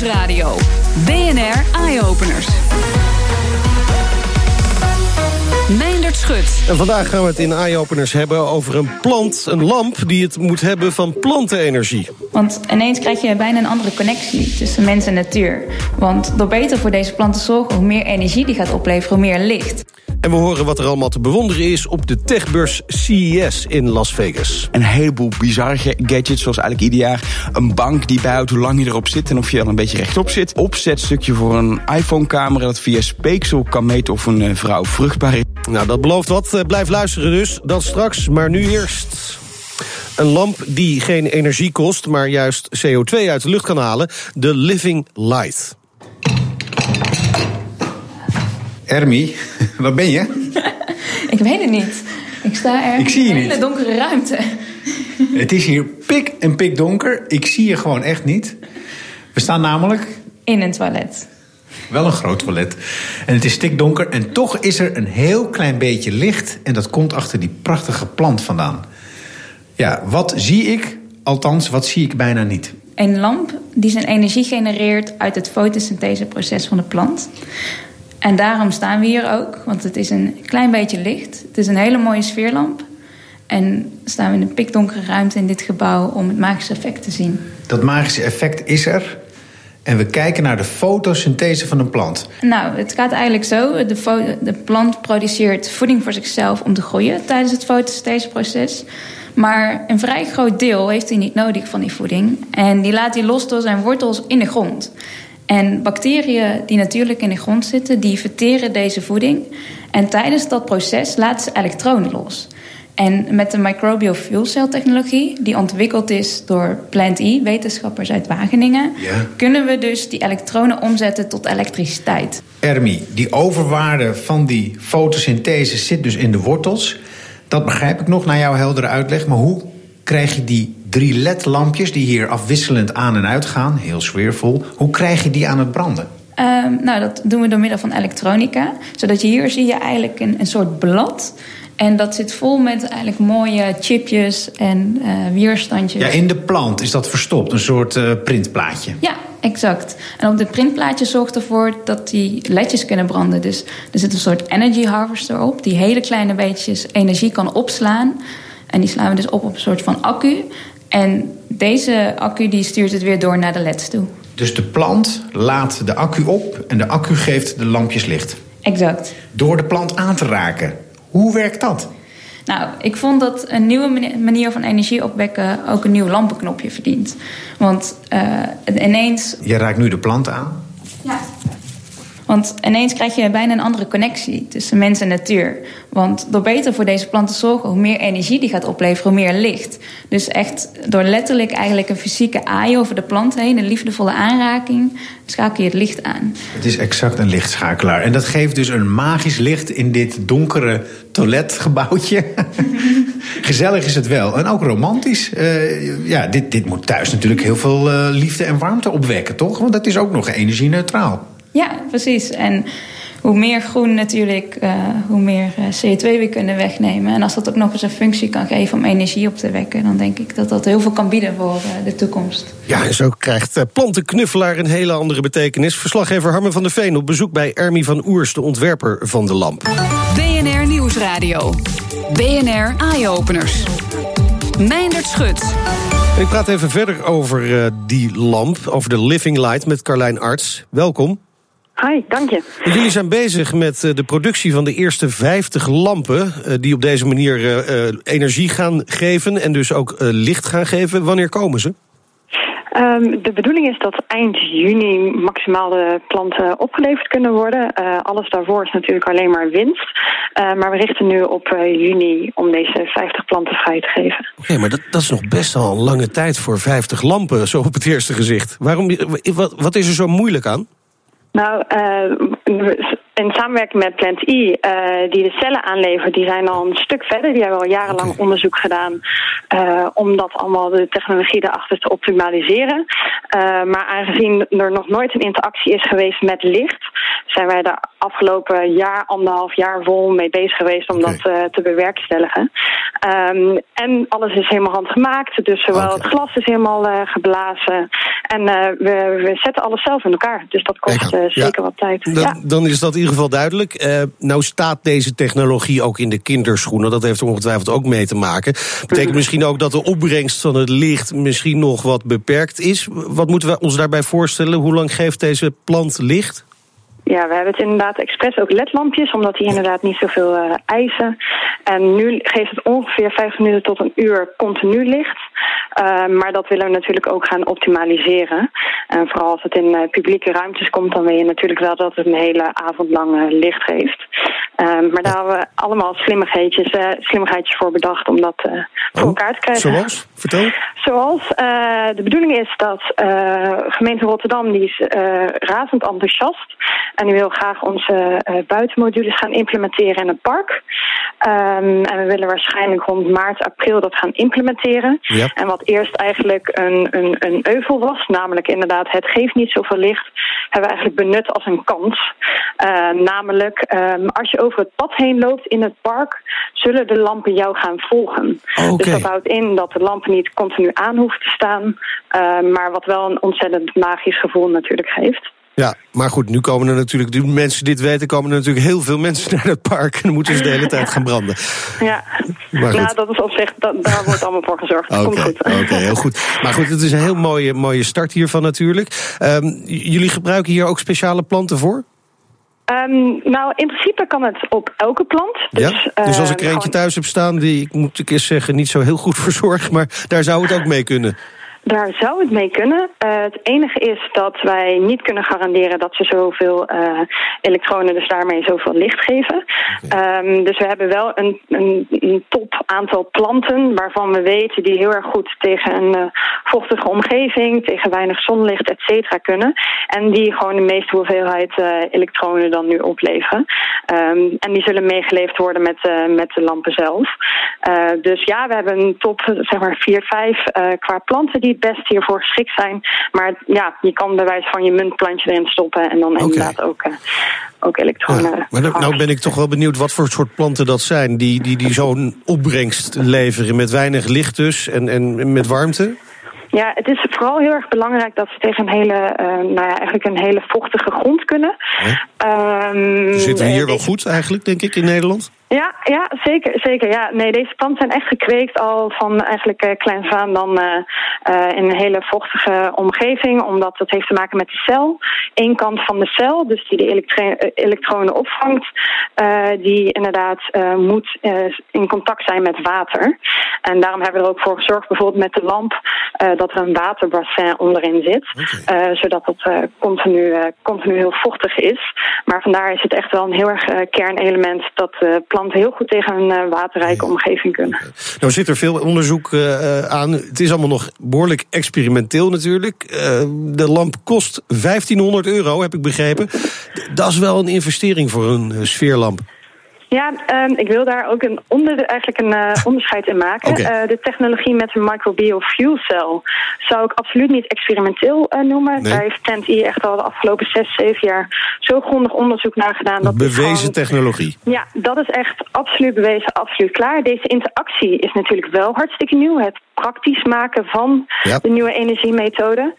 Nieuwsradio. BNR Eye Openers. Meindert Schut. En vandaag gaan we het in Eye-Openers hebben over een plant, een lamp... die het moet hebben van plantenenergie. Want ineens krijg je bijna een andere connectie tussen mens en natuur. Want door beter voor deze plant te zorgen... hoe meer energie die gaat opleveren, hoe meer licht. En we horen wat er allemaal te bewonderen is op de techbeurs CES in Las Vegas. Een heleboel bizarre gadgets, zoals eigenlijk ieder jaar een bank die bijhoudt hoe lang je erop zit en of je dan een beetje rechtop zit. Opzetstukje voor een iPhone-camera dat via speeksel kan meten of een eh, vrouw vruchtbaar is. Nou, dat belooft wat. Eh, Blijf luisteren dus. Dat straks, maar nu eerst. Een lamp die geen energie kost, maar juist CO2 uit de lucht kan halen. De Living Light. Ermi, waar ben je? Ik weet het niet. Ik sta er Ik zie je in een hele donkere ruimte. Het is hier pik en pik donker. Ik zie je gewoon echt niet. We staan namelijk In een toilet. wel een groot toilet. En het is stikdonker. En toch is er een heel klein beetje licht. En dat komt achter die prachtige plant vandaan. Ja, wat zie ik? Althans, wat zie ik bijna niet? Een lamp die zijn energie genereert uit het fotosyntheseproces van de plant. En daarom staan we hier ook, want het is een klein beetje licht. Het is een hele mooie sfeerlamp. En staan we in een pikdonkere ruimte in dit gebouw om het magische effect te zien. Dat magische effect is er. En we kijken naar de fotosynthese van een plant. Nou, het gaat eigenlijk zo. De, de plant produceert voeding voor zichzelf om te groeien tijdens het fotosyntheseproces. Maar een vrij groot deel heeft hij niet nodig van die voeding. En die laat hij los door zijn wortels in de grond. En bacteriën die natuurlijk in de grond zitten, die verteren deze voeding. En tijdens dat proces laten ze elektronen los. En met de microbial fuel cell technologie, die ontwikkeld is door Plant E, wetenschappers uit Wageningen, Ja. kunnen we dus die elektronen omzetten tot elektriciteit. Ermi, die overwaarde van die fotosynthese zit dus in de wortels. Dat begrijp ik nog na jouw heldere uitleg. Maar hoe krijg je die drie LED-lampjes die hier afwisselend aan en uit gaan, heel sfeervol, hoe krijg je die aan het branden? Ehm, nou, dat doen we door middel van elektronica. Zodat je hier zie je eigenlijk een, een soort blad. En dat zit vol met eigenlijk mooie chipjes en eh, weerstandjes. Ja, in de plant is dat verstopt, een soort eh, printplaatje. Ja, exact. En op dit printplaatje zorgt ervoor dat die ledjes kunnen branden. Dus er zit een soort energy harvester op, die hele kleine beetjes energie kan opslaan. En die slaan we dus op op een soort van accu. En deze accu die stuurt het weer door naar de leds toe. Dus de plant laat de accu op en de accu geeft de lampjes licht. Exact. Door de plant aan te raken. Hoe werkt dat? Nou, ik vond dat een nieuwe mani- manier van energie opwekken ook een nieuw lampenknopje verdient. Want eh, ineens Je raakt nu de plant aan. Want ineens krijg je bijna een andere connectie tussen mens en natuur. Want door beter voor deze plant te zorgen, hoe meer energie die gaat opleveren, hoe meer licht. Dus echt door letterlijk eigenlijk een fysieke aai over de plant heen, een liefdevolle aanraking, schakel je het licht aan. Het is exact een lichtschakelaar. En dat geeft dus een magisch licht in dit donkere toiletgebouwtje. Gezellig is het wel. En ook romantisch. Eh, ja, dit, dit moet thuis natuurlijk heel veel eh, liefde en warmte opwekken, toch? Want dat is ook nog energie-neutraal. Ja, precies. En hoe meer groen natuurlijk, eh, hoe meer eh, CO2 we kunnen wegnemen. En als dat ook nog eens een functie kan geven om energie op te wekken, dan denk ik dat dat heel veel kan bieden voor eh, de toekomst. Ja, en zo krijgt plantenknuffelaar een hele andere betekenis. Verslaggever Harmen van der Veen op bezoek bij Ermi van Oers, de ontwerper van de lamp. BNR Nieuwsradio. BNR Eye Openers. Meindert Schut. En ik praat even verder over eh, die lamp, over de Living Light met Carlijn Arts. Welkom. Hi, dank je. Jullie zijn bezig met eh, de productie van de eerste 50 lampen... eh, die op deze manier eh, energie gaan geven en dus ook licht gaan geven. Wanneer komen ze? Ehm, de bedoeling is dat eind juni maximaal de planten opgeleverd kunnen worden. Alles daarvoor is natuurlijk alleen maar winst. Maar we richten nu op juni om deze 50 planten vrij te geven. Oké, maar dat, dat is nog best wel een lange tijd voor 50 lampen, zo op het eerste gezicht. Waarom, wat, wat is er zo moeilijk aan? Nou, eh, in samenwerking met Plant E, eh, die de cellen aanlevert, die zijn al een stuk verder. Die hebben al jarenlang onderzoek gedaan eh, om dat allemaal de technologie daarachter te optimaliseren. Maar aangezien er nog nooit een interactie is geweest met licht, zijn wij de afgelopen jaar, anderhalf jaar vol mee bezig geweest om dat te bewerkstelligen. Ehm, en alles is helemaal handgemaakt, dus zowel het glas is helemaal geblazen En we, we, zetten alles zelf in elkaar. Dus dat kost zeker wat tijd. Dan, ja. dan, is dat in ieder geval duidelijk. nou staat deze technologie ook in de kinderschoenen. Dat heeft er ongetwijfeld ook mee te maken. Betekent mhm. misschien ook dat de opbrengst van het licht misschien nog wat beperkt is. Wat moeten we ons daarbij voorstellen? Hoe lang geeft deze plant licht? Ja, we hebben het inderdaad expres ook ledlampjes, omdat die inderdaad niet zoveel uh, eisen. En nu geeft het ongeveer 50 minuten tot een uur continu licht. Uh, maar dat willen we natuurlijk ook gaan optimaliseren. En vooral als het in uh, publieke ruimtes komt, dan wil je natuurlijk wel dat het een hele avond lang licht geeft. maar daar hebben we allemaal slimmigheidjes, slimmigheidjes voor bedacht om dat voor oh, elkaar te krijgen. Zoals? Vertel. Zoals, de bedoeling is dat gemeente Rotterdam, die is razend enthousiast. En die wil graag onze buitenmodules gaan implementeren in het park. Um, en we willen waarschijnlijk rond maart, april dat gaan implementeren. En wat eerst eigenlijk een, een, een euvel was, namelijk inderdaad het geeft niet zoveel licht, hebben we eigenlijk benut als een kans. Uh, namelijk, um, als je over het pad heen loopt in het park, zullen de lampen jou gaan volgen. Okay. Dus dat houdt in dat de lampen niet continu aan hoeven te staan, uh, maar wat wel een ontzettend magisch gevoel natuurlijk geeft. Ja, maar goed, nu komen er natuurlijk, nu mensen dit weten, komen er natuurlijk heel veel mensen naar het park. En dan moeten ze de hele tijd gaan branden. Ja, nou, dat is op zich, dat, daar wordt allemaal voor gezorgd. Oké, okay. okay, heel goed. Maar goed, het is een heel mooie, mooie start hiervan natuurlijk. Um, jullie gebruiken hier ook speciale planten voor? Um, nou, in principe kan het op elke plant. Dus, ja? dus als ik er eentje thuis heb staan, die, ik moet ik eens zeggen, niet zo heel goed verzorgd, maar daar zou het ook mee kunnen. Daar zou het mee kunnen. Uh, het enige is dat wij niet kunnen garanderen dat ze zoveel uh, elektronen, dus daarmee zoveel licht geven. Okay. Um, dus we hebben wel een, een, een, top aantal planten waarvan we weten die heel erg goed tegen een uh, vochtige omgeving, tegen weinig zonlicht, et cetera kunnen. En die gewoon de meeste hoeveelheid elektronen dan nu opleveren. Um, en die zullen meegeleverd worden met, met de lampen zelf. dus ja, we hebben een top, zeg maar, vier, vijf qua planten die best hiervoor geschikt zijn. Maar ja, je kan bij wijze van je muntplantje erin stoppen en dan okay. inderdaad ook, uh, ook elektronen. Ja, maar nou, nou ben ik toch wel benieuwd wat voor soort planten dat zijn die, die, die zo'n opbrengst leveren met weinig licht dus en, en met warmte. Ja, het is vooral heel erg belangrijk dat ze tegen een hele, uh, nou ja, eigenlijk een hele vochtige grond kunnen. Um, Zitten we hier wel goed eigenlijk, denk ik, in Nederland? Ja, ja zeker, zeker. Ja. Nee, deze planten zijn echt gekweekt al van eigenlijk uh, kleins aan dan uh, uh, in een hele vochtige omgeving. Omdat dat heeft te maken met de cel. Eén kant van de cel, dus die de elektronen opvangt, die inderdaad moet in contact zijn met water. En daarom hebben we er ook voor gezorgd, bijvoorbeeld met de lamp, dat er een waterbassin onderin zit. Okay. zodat het continu, continu heel vochtig is. Maar vandaar is het echt wel een heel erg kernelement dat planten heel goed tegen een uh, waterrijke omgeving kunnen. Nou zit er veel onderzoek uh, aan. Het is allemaal nog behoorlijk experimenteel natuurlijk. De lamp kost 1500 euro, heb ik begrepen. Dat is wel een investering voor een sfeerlamp. Ja, um, ik wil daar ook een onder, eigenlijk een uh, onderscheid in maken. Okay. Uh, de technologie met een microbial fuel cell zou ik absoluut niet experimenteel uh, noemen. Nee. Daar heeft TENT-I echt al de afgelopen zes, zeven jaar zo grondig onderzoek naar gedaan. Dat bewezen gewoon, technologie. Ja, dat is echt absoluut bewezen, absoluut klaar. Deze interactie is natuurlijk wel hartstikke nieuw. Het praktisch maken van ja. de nieuwe energiemethode.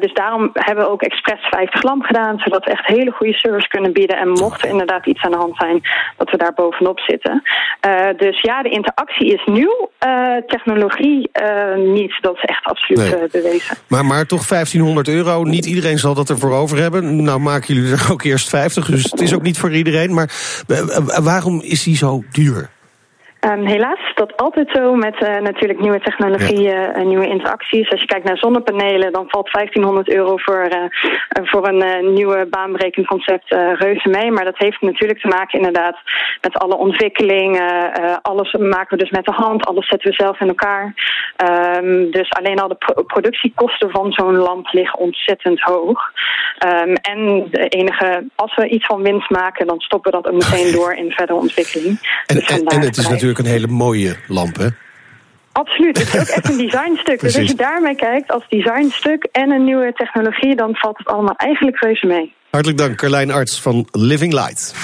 dus daarom hebben we ook expres 50 lamp gedaan, zodat we echt hele goede service kunnen bieden. En mocht er inderdaad iets aan de hand zijn, dat we daar bovenop zitten. Uh, dus ja, de interactie is nieuw. Uh, technologie niet. Dat is echt absoluut nee. bewezen. Maar, maar toch 1500 euro. Niet iedereen zal dat ervoor over hebben. Nou maken jullie er ook eerst 50. Dus het is ook niet voor iedereen. Maar waarom is die zo duur? Um, helaas is dat altijd zo met uh, natuurlijk nieuwe technologieën en ja. uh, nieuwe interacties. Als je kijkt naar zonnepanelen, dan valt 1500 euro voor, uh, voor een nieuwe baanbrekend concept reuze mee. Maar dat heeft natuurlijk te maken inderdaad met alle ontwikkelingen. alles maken we dus met de hand, alles zetten we zelf in elkaar. Um, dus alleen al de pro productiekosten van zo'n lamp liggen ontzettend hoog. Um, en de enige, als we iets van winst maken, dan stoppen we dat ook meteen door in verdere ontwikkeling. En, dus en, en het is natuurlijk een hele mooie lamp, hè? Absoluut, het is ook echt een designstuk. dus als je daarmee kijkt als designstuk en een nieuwe technologie... dan valt het allemaal eigenlijk reuze mee. Hartelijk dank, Carlijn Arts van Living Light.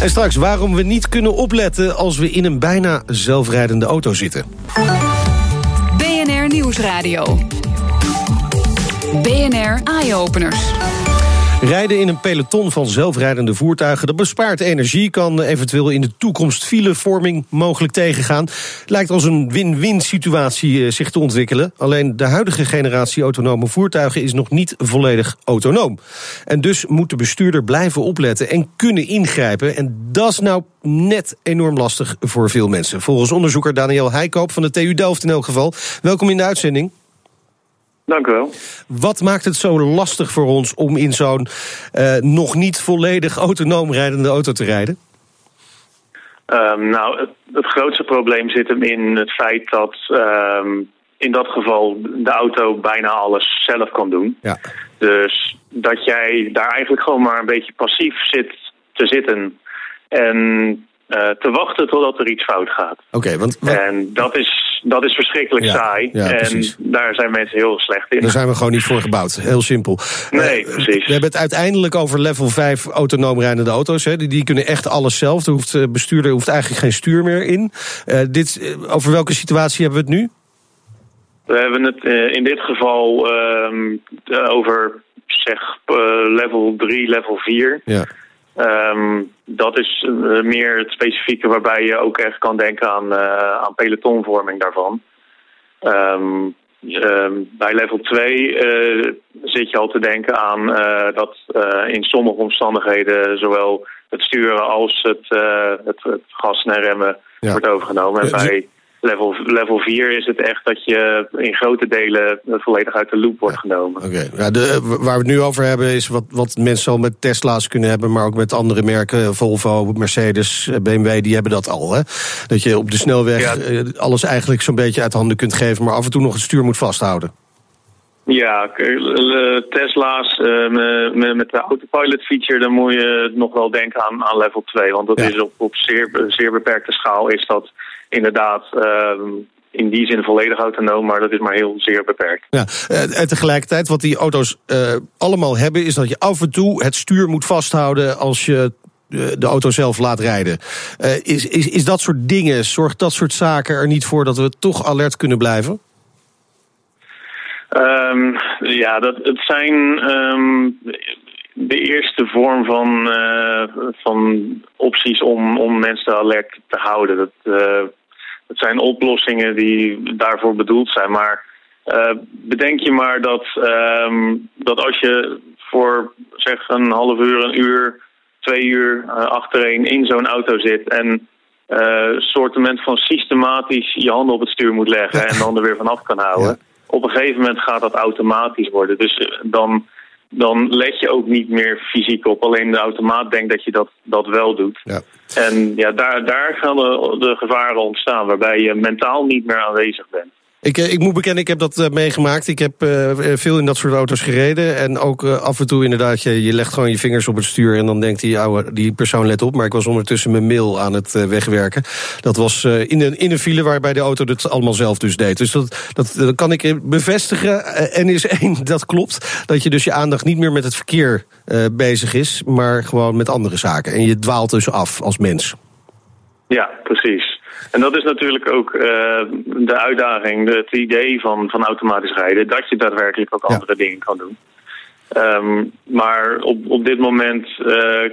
En straks waarom we niet kunnen opletten als we in een bijna zelfrijdende auto zitten. BNR Nieuwsradio. BNR Eye Openers. Rijden in een peloton van zelfrijdende voertuigen, dat bespaart energie, kan eventueel in de toekomst filevorming mogelijk tegengaan. Lijkt als een win-win situatie eh, zich te ontwikkelen. Alleen de huidige generatie autonome voertuigen is nog niet volledig autonoom. En dus moet de bestuurder blijven opletten en kunnen ingrijpen. En dat is nou net enorm lastig voor veel mensen. Volgens onderzoeker Daniel Heikoop van de TU Delft in elk geval. Welkom in de uitzending. Dank u wel. Wat maakt het zo lastig voor ons om in zo'n uh, nog niet volledig autonoom rijdende auto te rijden? Um, nou, het, het, grootste probleem zit hem in het feit dat um, in dat geval de auto bijna alles zelf kan doen. Ja. Dus dat jij daar eigenlijk gewoon maar een beetje passief zit te zitten. En uh, te wachten totdat er iets fout gaat. Oké, want... En dat is, dat is verschrikkelijk Ja, saai. ja, en precies. daar zijn mensen heel slecht in. Daar zijn we gewoon niet voor gebouwd. Heel simpel. Nee, Eh, precies. We hebben het uiteindelijk over level 5 autonoom rijdende auto's. Hè. Die, die kunnen echt alles zelf. Er hoeft, eh, bestuurder hoeft eigenlijk geen stuur meer in. Eh, dit, eh, over welke situatie hebben we het nu? We hebben het eh, in dit geval ehm, eh, over zeg eh, level 3, level 4. Ja. Ehm, dat is eh, meer het specifieke waarbij je ook echt kan denken aan, eh, aan pelotonvorming daarvan. Ehm, ehm, bij level 2 eh, zit je al te denken aan dat in sommige omstandigheden zowel het sturen als het, het, het gassen en remmen Ja. wordt overgenomen. En bij level, level 4 is het echt dat je in grote delen volledig uit de loop wordt genomen. Oké. Ja, de, eh, waar we het nu over hebben is wat, wat mensen al met Tesla's kunnen hebben, maar ook met andere merken, Volvo, Mercedes, eh, BMW, die hebben dat al. Hè? Dat je op de snelweg Ja. eh, alles eigenlijk zo'n beetje uit handen kunt geven, maar af en toe nog het stuur moet vasthouden. Ja, Tesla's eh, me- me- met de autopilot feature, dan moet je nog wel denken aan, aan level 2. Want dat Ja. is op, op zeer, zeer beperkte schaal is dat inderdaad ehm, in die zin volledig autonoom, maar dat is maar heel zeer beperkt. Ja, eh, en tegelijkertijd, wat die auto's eh, allemaal hebben, is dat je af en toe het stuur moet vasthouden als je de auto zelf laat rijden. Is, is, is dat soort dingen, zorgt dat soort zaken er niet voor dat we toch alert kunnen blijven? Ehm, ja, dat, het zijn ehm, de eerste vorm van, eh, van opties om, om mensen alert te houden. Dat, eh, dat zijn oplossingen die daarvoor bedoeld zijn. Maar eh, bedenk je maar dat, ehm, dat als je voor zeg een half uur, een uur, twee uur eh, achtereen in zo'n auto zit en eh soortement van systematisch je handen op het stuur moet leggen en dan er weer vanaf kan houden. Ja. Op een gegeven moment gaat dat automatisch worden. Dus eh, dan, dan let je ook niet meer fysiek op. Alleen de automaat denkt dat je dat, dat wel doet. Ja. En ja, daar, daar gaan de, de gevaren ontstaan, waarbij je mentaal niet meer aanwezig bent. Ik, eh, ik moet bekennen, ik heb dat eh, meegemaakt. Ik heb eh, veel in dat soort auto's gereden. En ook af en toe inderdaad, je, je legt gewoon je vingers op het stuur... en dan denkt die, oude, die persoon let op. Maar ik was ondertussen mijn mail aan het wegwerken. Dat was in, een, in een file waarbij de auto het allemaal zelf dus deed. Dus dat, dat, dat kan ik bevestigen. En is één, dat klopt. Dat je dus je aandacht niet meer met het verkeer bezig is... maar gewoon met andere zaken. En je dwaalt dus af als mens. Ja, precies. En dat is natuurlijk ook uh, de uitdaging, het idee van, van automatisch rijden, dat je daadwerkelijk ook Ja. andere dingen kan doen. Um, maar op, op dit moment uh,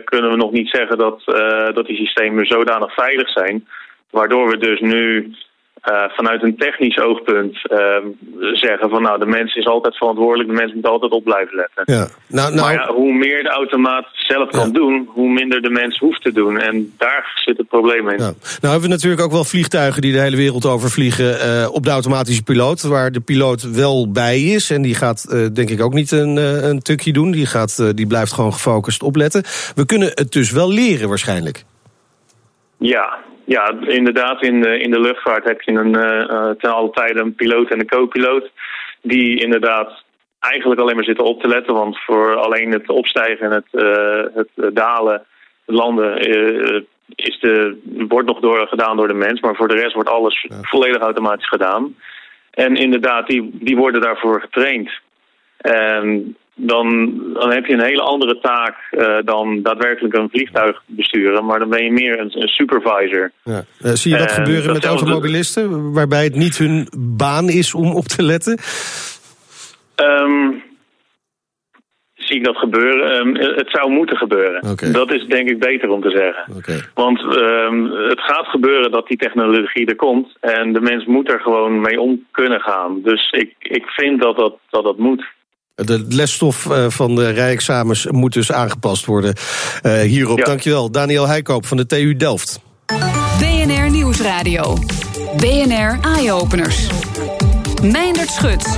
kunnen we nog niet zeggen dat, uh, dat die systemen zodanig veilig zijn, waardoor we dus nu uh, vanuit een technisch oogpunt zeggen van nou de mens is altijd verantwoordelijk, de mens moet altijd op blijven letten. Ja. Nou, nou, Maar ja, hoe meer de automaat zelf kan Ja. doen, hoe minder de mens hoeft te doen. En daar zit het probleem in. Nou, nou hebben we natuurlijk ook wel vliegtuigen die de hele wereld over vliegen eh, op de automatische piloot. Waar de piloot wel bij is. En die gaat eh, denk ik ook niet een, eh, een tukje doen. Die, gaat, eh, die blijft gewoon gefocust opletten. We kunnen het dus wel leren waarschijnlijk. Ja, ja inderdaad. In de, in de luchtvaart heb je een, uh, ten alle tijde een piloot en een co-piloot. Die inderdaad eigenlijk alleen maar zitten op te letten. Want voor alleen het opstijgen en het, uh, het dalen, het landen, is de, wordt nog door, gedaan door de mens. Maar voor de rest wordt alles ja. volledig automatisch gedaan. En inderdaad, die, die worden daarvoor getraind. En dan, dan heb je een hele andere taak uh, dan daadwerkelijk een vliegtuig besturen. Maar dan ben je meer een, een supervisor. Ja. Uh, zie je dat en gebeuren dat met automobilisten? Waarbij het niet hun baan is om op te letten? Um, zie ik dat gebeuren. Ehm, het zou moeten gebeuren. Dat is denk ik beter om te zeggen. Want ehm, het gaat gebeuren dat die technologie er komt. En de mens moet er gewoon mee om kunnen gaan. Dus ik, ik vind dat dat, dat, dat moet. De lesstof eh, van de rijexamens moet dus aangepast worden. Eh, hierop, Ja. dankjewel. Daniel Heikoop van de TU Delft. BNR Nieuwsradio. BNR Eye-Openers. Meindert Schut.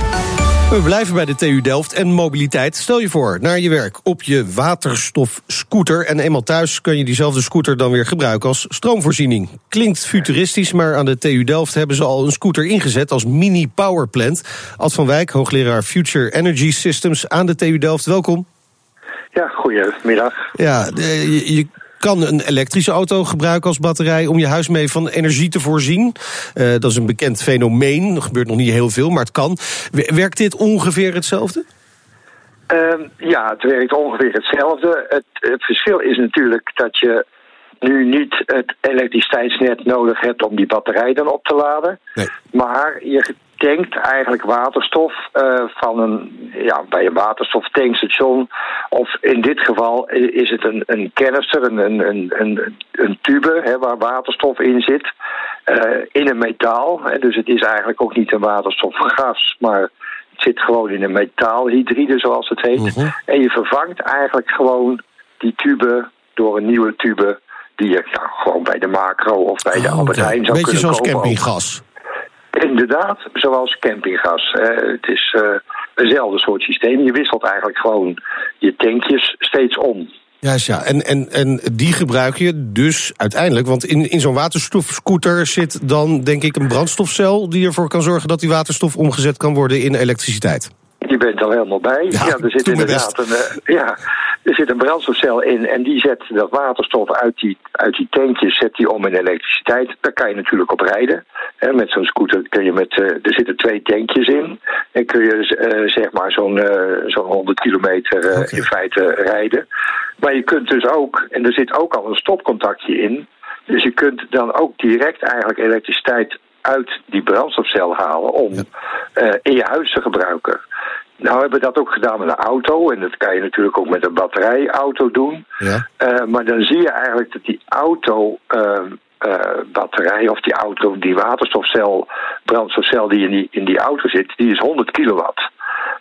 We blijven bij de TU Delft en mobiliteit. Stel je voor, naar je werk op je waterstofscooter. En eenmaal thuis kun je diezelfde scooter dan weer gebruiken als stroomvoorziening. Klinkt futuristisch, maar aan de TU Delft hebben ze al een scooter ingezet als mini powerplant. Ad van Wijk, hoogleraar Future Energy Systems aan de TU Delft. Welkom. Ja, goedemiddag. Ja, eh, je kan een elektrische auto gebruiken als batterij om je huis mee van energie te voorzien. Eh, dat is een bekend fenomeen. Er gebeurt nog niet heel veel, maar het kan. Werkt dit ongeveer hetzelfde? Ehm, ja, het werkt ongeveer hetzelfde. Het, het verschil is natuurlijk dat je nu niet het elektriciteitsnet nodig hebt om die batterij dan op te laden. Nee. Maar je tankt eigenlijk waterstof eh, van een, ja, bij een waterstoftankstation. Of in dit geval is het een, een canister, een, een, een, een, een tube hè, waar waterstof in zit. eh, in een metaal. Hè, dus het is eigenlijk ook niet een waterstofgas, maar het zit gewoon in een metaalhydride, zoals het heet. Mhm. En je vervangt eigenlijk gewoon die tube door een nieuwe tube. Die je ja, gewoon bij de macro of bij de Oh, Albert. Heijn zou Beetje kunnen zoals kopen. ook. campinggas. Inderdaad, zoals campinggas. Het is eh, eenzelfde soort systeem. Je wisselt eigenlijk gewoon je tankjes steeds om. Juist, ja. En, en, en die gebruik je dus uiteindelijk. Want in, in zo'n waterstofscooter zit dan, denk ik, een brandstofcel die ervoor kan zorgen dat die waterstof omgezet kan worden in elektriciteit. Je bent al helemaal bij. Ja, Ja, er zit inderdaad een, eh, ja, er zit een brandstofcel in en die zet dat waterstof uit die, uit die tankjes zet die om in elektriciteit. Daar kan je natuurlijk op rijden. Hè, met zo'n scooter kun je met, eh, er zitten twee tankjes in. En kun je eh, zeg maar zo'n zo'n 100 kilometer in feite rijden. Maar je kunt dus ook, en er zit ook al een stopcontactje in. Dus je kunt dan ook direct eigenlijk elektriciteit uit die brandstofcel halen om in je huis te gebruiken. Nou hebben we dat ook gedaan met een auto. En dat kan je natuurlijk ook met een batterijauto doen. Ja. Eh, maar dan zie je eigenlijk dat die auto. eh, eh, batterij of die auto, die waterstofcel, brandstofcel die in die, in die auto zit, die is 100 kilowatt.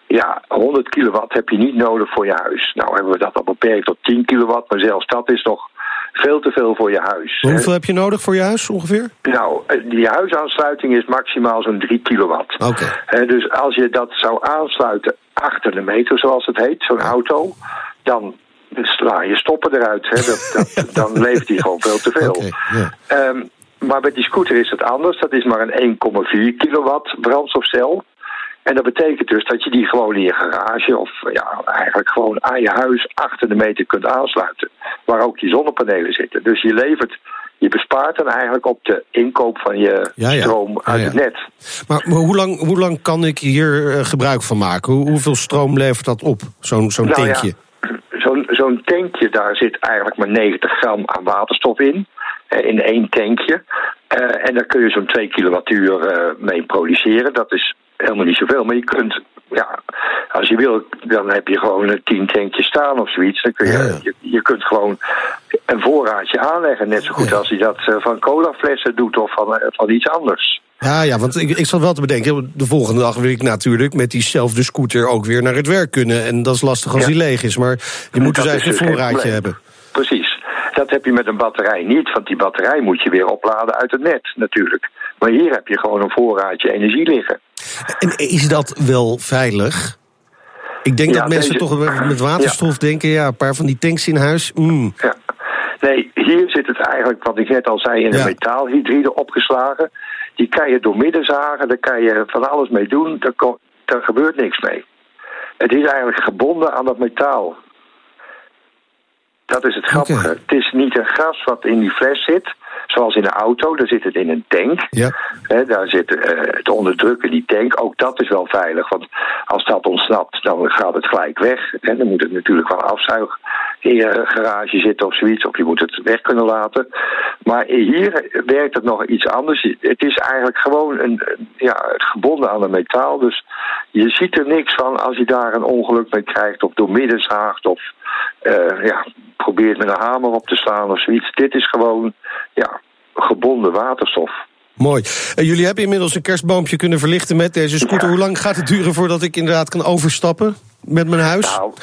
Ja, 100 kilowatt heb je niet nodig voor je huis. Nou hebben we dat al beperkt tot 10 kilowatt, maar zelfs dat is nog veel te veel voor je huis. Hoeveel heb je nodig voor je huis ongeveer? Nou, eh, die huisaansluiting is maximaal zo'n 3 kilowatt. Oké. Dus als je dat zou aansluiten achter de meter, zoals het heet, zo'n auto, dan sla je stoppen eruit. Hè. Dat, dat, dan leeft die gewoon veel te veel. Ehm, maar met die scooter is het anders. Dat is maar een 1,4 kilowatt brandstofcel. En dat betekent dus dat je die gewoon in je garage of ja, eigenlijk gewoon aan je huis achter de meter kunt aansluiten. Waar ook die zonnepanelen zitten. Dus je levert, je bespaart dan eigenlijk op de inkoop van je Ja, ja. stroom uit ja. het net. Maar, maar hoe, lang, hoe lang kan ik hier eh, gebruik van maken? Hoe, hoeveel stroom levert dat op, zo'n zo'n Nou tankje? Zo'n zo'n tankje, daar zit eigenlijk maar 90 gram aan waterstof in. In één tankje. Eh, en daar kun je zo'n 2 kilowattuur eh, mee produceren. Dat is helemaal niet zoveel. Maar je kunt, ja, als je wil, dan heb je gewoon een 10 tankjes staan of zoiets. Dan kun je, Ja, je, je kunt gewoon een voorraadje aanleggen. Net zo goed Ja. als je dat eh, van colaflessen doet of van, eh, van iets anders. Ja, ja, want ik, ik zat wel te bedenken, de volgende dag wil ik natuurlijk met diezelfde scooter ook weer naar het werk kunnen. En dat is lastig als Ja. die leeg is, maar je moet dus Dat eigenlijk een dus geen voorraadje hebben. Precies. Dat heb je met een batterij niet, want die batterij moet je weer opladen uit het net natuurlijk. Maar hier heb je gewoon een voorraadje energie liggen. En is dat wel veilig? Ik denk Ja, dat mensen deze- toch met waterstof denken, ja, een paar van die tanks in huis. mm. Ja. Nee, hier zit het eigenlijk, wat ik net al zei, in een metaalhydride opgeslagen. Die kan je doormidden zagen, daar kan je van alles mee doen, daar, gebeurt niks mee. Het is eigenlijk gebonden aan dat metaal. Dat is het grappige. Het is niet een gas wat in die fles zit, zoals in een auto. Daar zit het in een tank. Ja. Daar zit eh, het onderdrukken, die tank. Ook dat is wel veilig. Want als dat ontsnapt, dan gaat het gelijk weg. En dan moet het natuurlijk wel afzuig. in je garage zitten of zoiets, of je moet het weg kunnen laten. Maar hier werkt het nog iets anders. Het is eigenlijk gewoon een, ja, gebonden aan een metaal. Dus je ziet er niks van als je daar een ongeluk mee krijgt, of door midden zaagt, of uh, ja, probeert met een hamer op te slaan of zoiets. Dit is gewoon ja, gebonden waterstof. Mooi. Uh, jullie hebben inmiddels een kerstboompje kunnen verlichten met deze scooter. Hoe lang gaat het duren voordat ik inderdaad kan overstappen? Met mijn huis? Nou,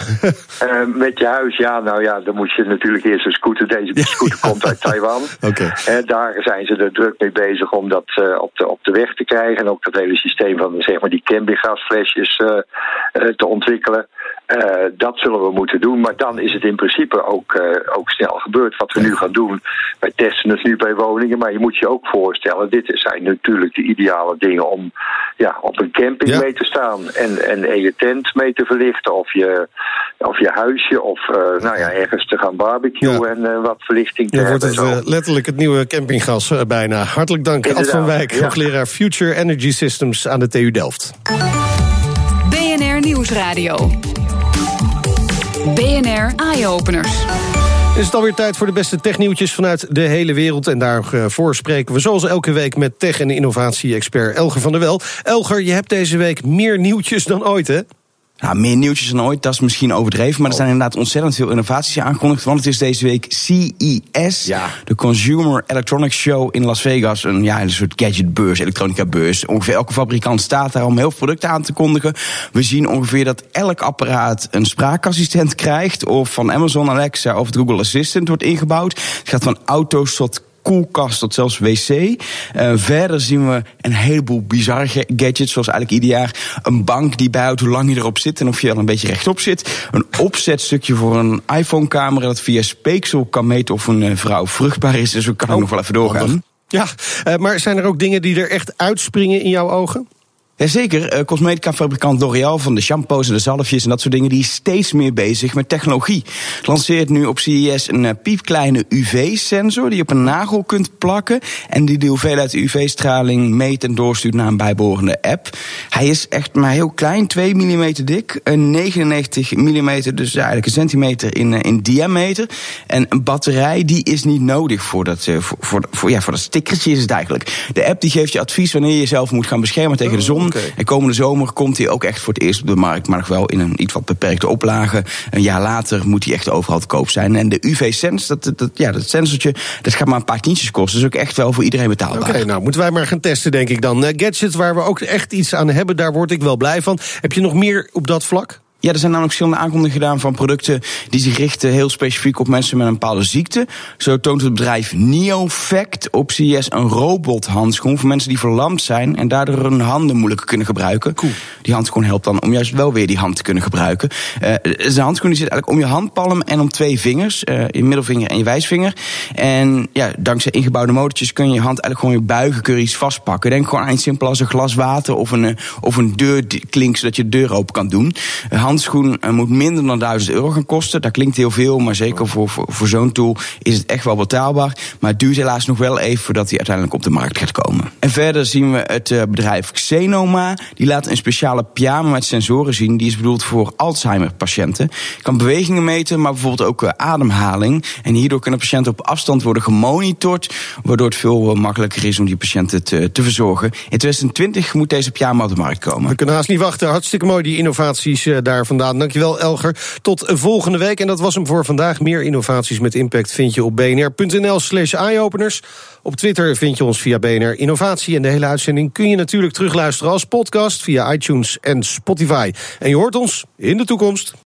uh, met je huis, ja, nou ja, dan moet je natuurlijk eerst een scooter. Deze scooter komt uit Taiwan. Okay. En daar zijn ze er druk mee bezig om dat uh, op, de, op de weg te krijgen. En ook dat hele systeem van zeg maar, die campinggasflesjes uh, te ontwikkelen. Dat zullen we moeten doen, maar dan is het in principe ook, ook snel gebeurd. Wat we nu gaan doen, wij testen het nu bij woningen, maar je moet je ook voorstellen, dit zijn natuurlijk de ideale dingen om ja, op een camping ja. mee te staan en, en, en je tent mee te verlichten, of je, of je huisje, of uh, nou ja, ergens te gaan barbecuen ja. en wat verlichting te ja, hebben. wordt het letterlijk het nieuwe campinggas bijna. Hartelijk dank, Ad van Wijk, hoogleraar Future Energy Systems aan de TU Delft. BNR Nieuwsradio. BNR Eye-Openers. Is het alweer tijd voor de beste technieuwtjes vanuit de hele wereld. En daarvoor spreken we zoals elke week met tech- en innovatie-expert Elger van der Wel. Elger, je hebt deze week meer nieuwtjes dan ooit, hè? Nou, meer nieuwtjes dan ooit, dat is misschien overdreven. Maar er zijn inderdaad ontzettend veel innovaties aangekondigd. Want het is deze week CES, ja. de Consumer Electronics Show in Las Vegas. Een, ja, een soort gadgetbeurs, elektronica beurs. Ongeveer elke fabrikant staat daar om heel veel producten aan te kondigen. We zien ongeveer dat elk apparaat een spraakassistent krijgt. Of van Amazon Alexa of het Google Assistant wordt ingebouwd. Het gaat van auto's tot koelkast tot zelfs wc. Uh, verder zien we een heleboel bizarre gadgets, zoals eigenlijk ieder jaar een bank die bijhoudt hoe lang je erop zit en of je al een beetje rechtop zit. Een opzetstukje voor een iPhone-camera dat via speeksel kan meten of een uh, vrouw vruchtbaar is. Dus we kan ook nog wel even doorgaan. Ja, uh, maar zijn er ook dingen die er echt uitspringen in jouw ogen? Jazeker, uh, cosmetica-fabrikant L'Oréal van de shampoos en de zalfjes en dat soort dingen, die is steeds meer bezig met technologie. Lanceert nu op CES een uh, piepkleine UV-sensor die je op een nagel kunt plakken en die de hoeveelheid UV-straling meet en doorstuurt naar een bijbehorende app. Hij is echt maar heel klein, 2 mm dik, een 99 mm, dus eigenlijk een centimeter in, uh, in diameter. En een batterij die is niet nodig voor dat, voor, voor, voor, ja, voor dat stickertje is het eigenlijk. De app die geeft je advies wanneer je jezelf moet gaan beschermen tegen de zon. Okay. En komende zomer komt hij ook echt voor het eerst op de markt, maar nog wel in een iets wat beperkte oplage. Een jaar later moet hij echt overal te koop zijn. En de UV-sens, dat, dat, ja, dat sensortje, dat gaat maar een paar tientjes kosten. Dus ook echt wel voor iedereen betaalbaar. Oké, okay, nou moeten wij maar gaan testen, denk ik dan. Uh, gadgets waar we ook echt iets aan hebben, daar word ik wel blij van. Heb je nog meer op dat vlak? Ja, er zijn namelijk verschillende aankondigingen gedaan van producten die zich richten heel specifiek op mensen met een bepaalde ziekte. Zo toont het bedrijf NeoFact op CES een robothandschoen voor mensen die verlamd zijn en daardoor hun handen moeilijker kunnen gebruiken. Cool. Die handschoen helpt dan om juist wel weer die hand te kunnen gebruiken. Uh, de handschoen die zit eigenlijk om je handpalm en om twee vingers, uh, je middelvinger en je wijsvinger. En ja, dankzij ingebouwde motortjes kun je je hand eigenlijk gewoon weer buigen, kun je iets vastpakken. Denk gewoon aan iets simpel als een glas water of een, of een deurklink zodat je de deur open kan doen. Uh, handschoen moet minder dan 1000 euro gaan kosten. Dat klinkt heel veel, maar zeker voor, voor, voor zo'n tool is het echt wel betaalbaar. Maar het duurt helaas nog wel even voordat hij uiteindelijk op de markt gaat komen. En verder zien we het uh, bedrijf Xenoma. Die laat een speciale pyjama met sensoren zien. Die is bedoeld voor Alzheimer-patiënten. Kan bewegingen meten, maar bijvoorbeeld ook uh, ademhaling. En hierdoor kunnen patiënten op afstand worden gemonitord. Waardoor het veel makkelijker is om die patiënten te, te verzorgen. In 2020 moet deze pyjama op de markt komen. We kunnen haast niet wachten. Hartstikke mooi, die innovaties uh, daar vandaan. Dankjewel, Elger. Tot volgende week. En dat was hem voor vandaag. Meer innovaties met impact vind je op bnr.nl slash eyeopeners. Op Twitter vind je ons via BNR Innovatie. En de hele uitzending kun je natuurlijk terugluisteren als podcast via iTunes en Spotify. En je hoort ons in de toekomst.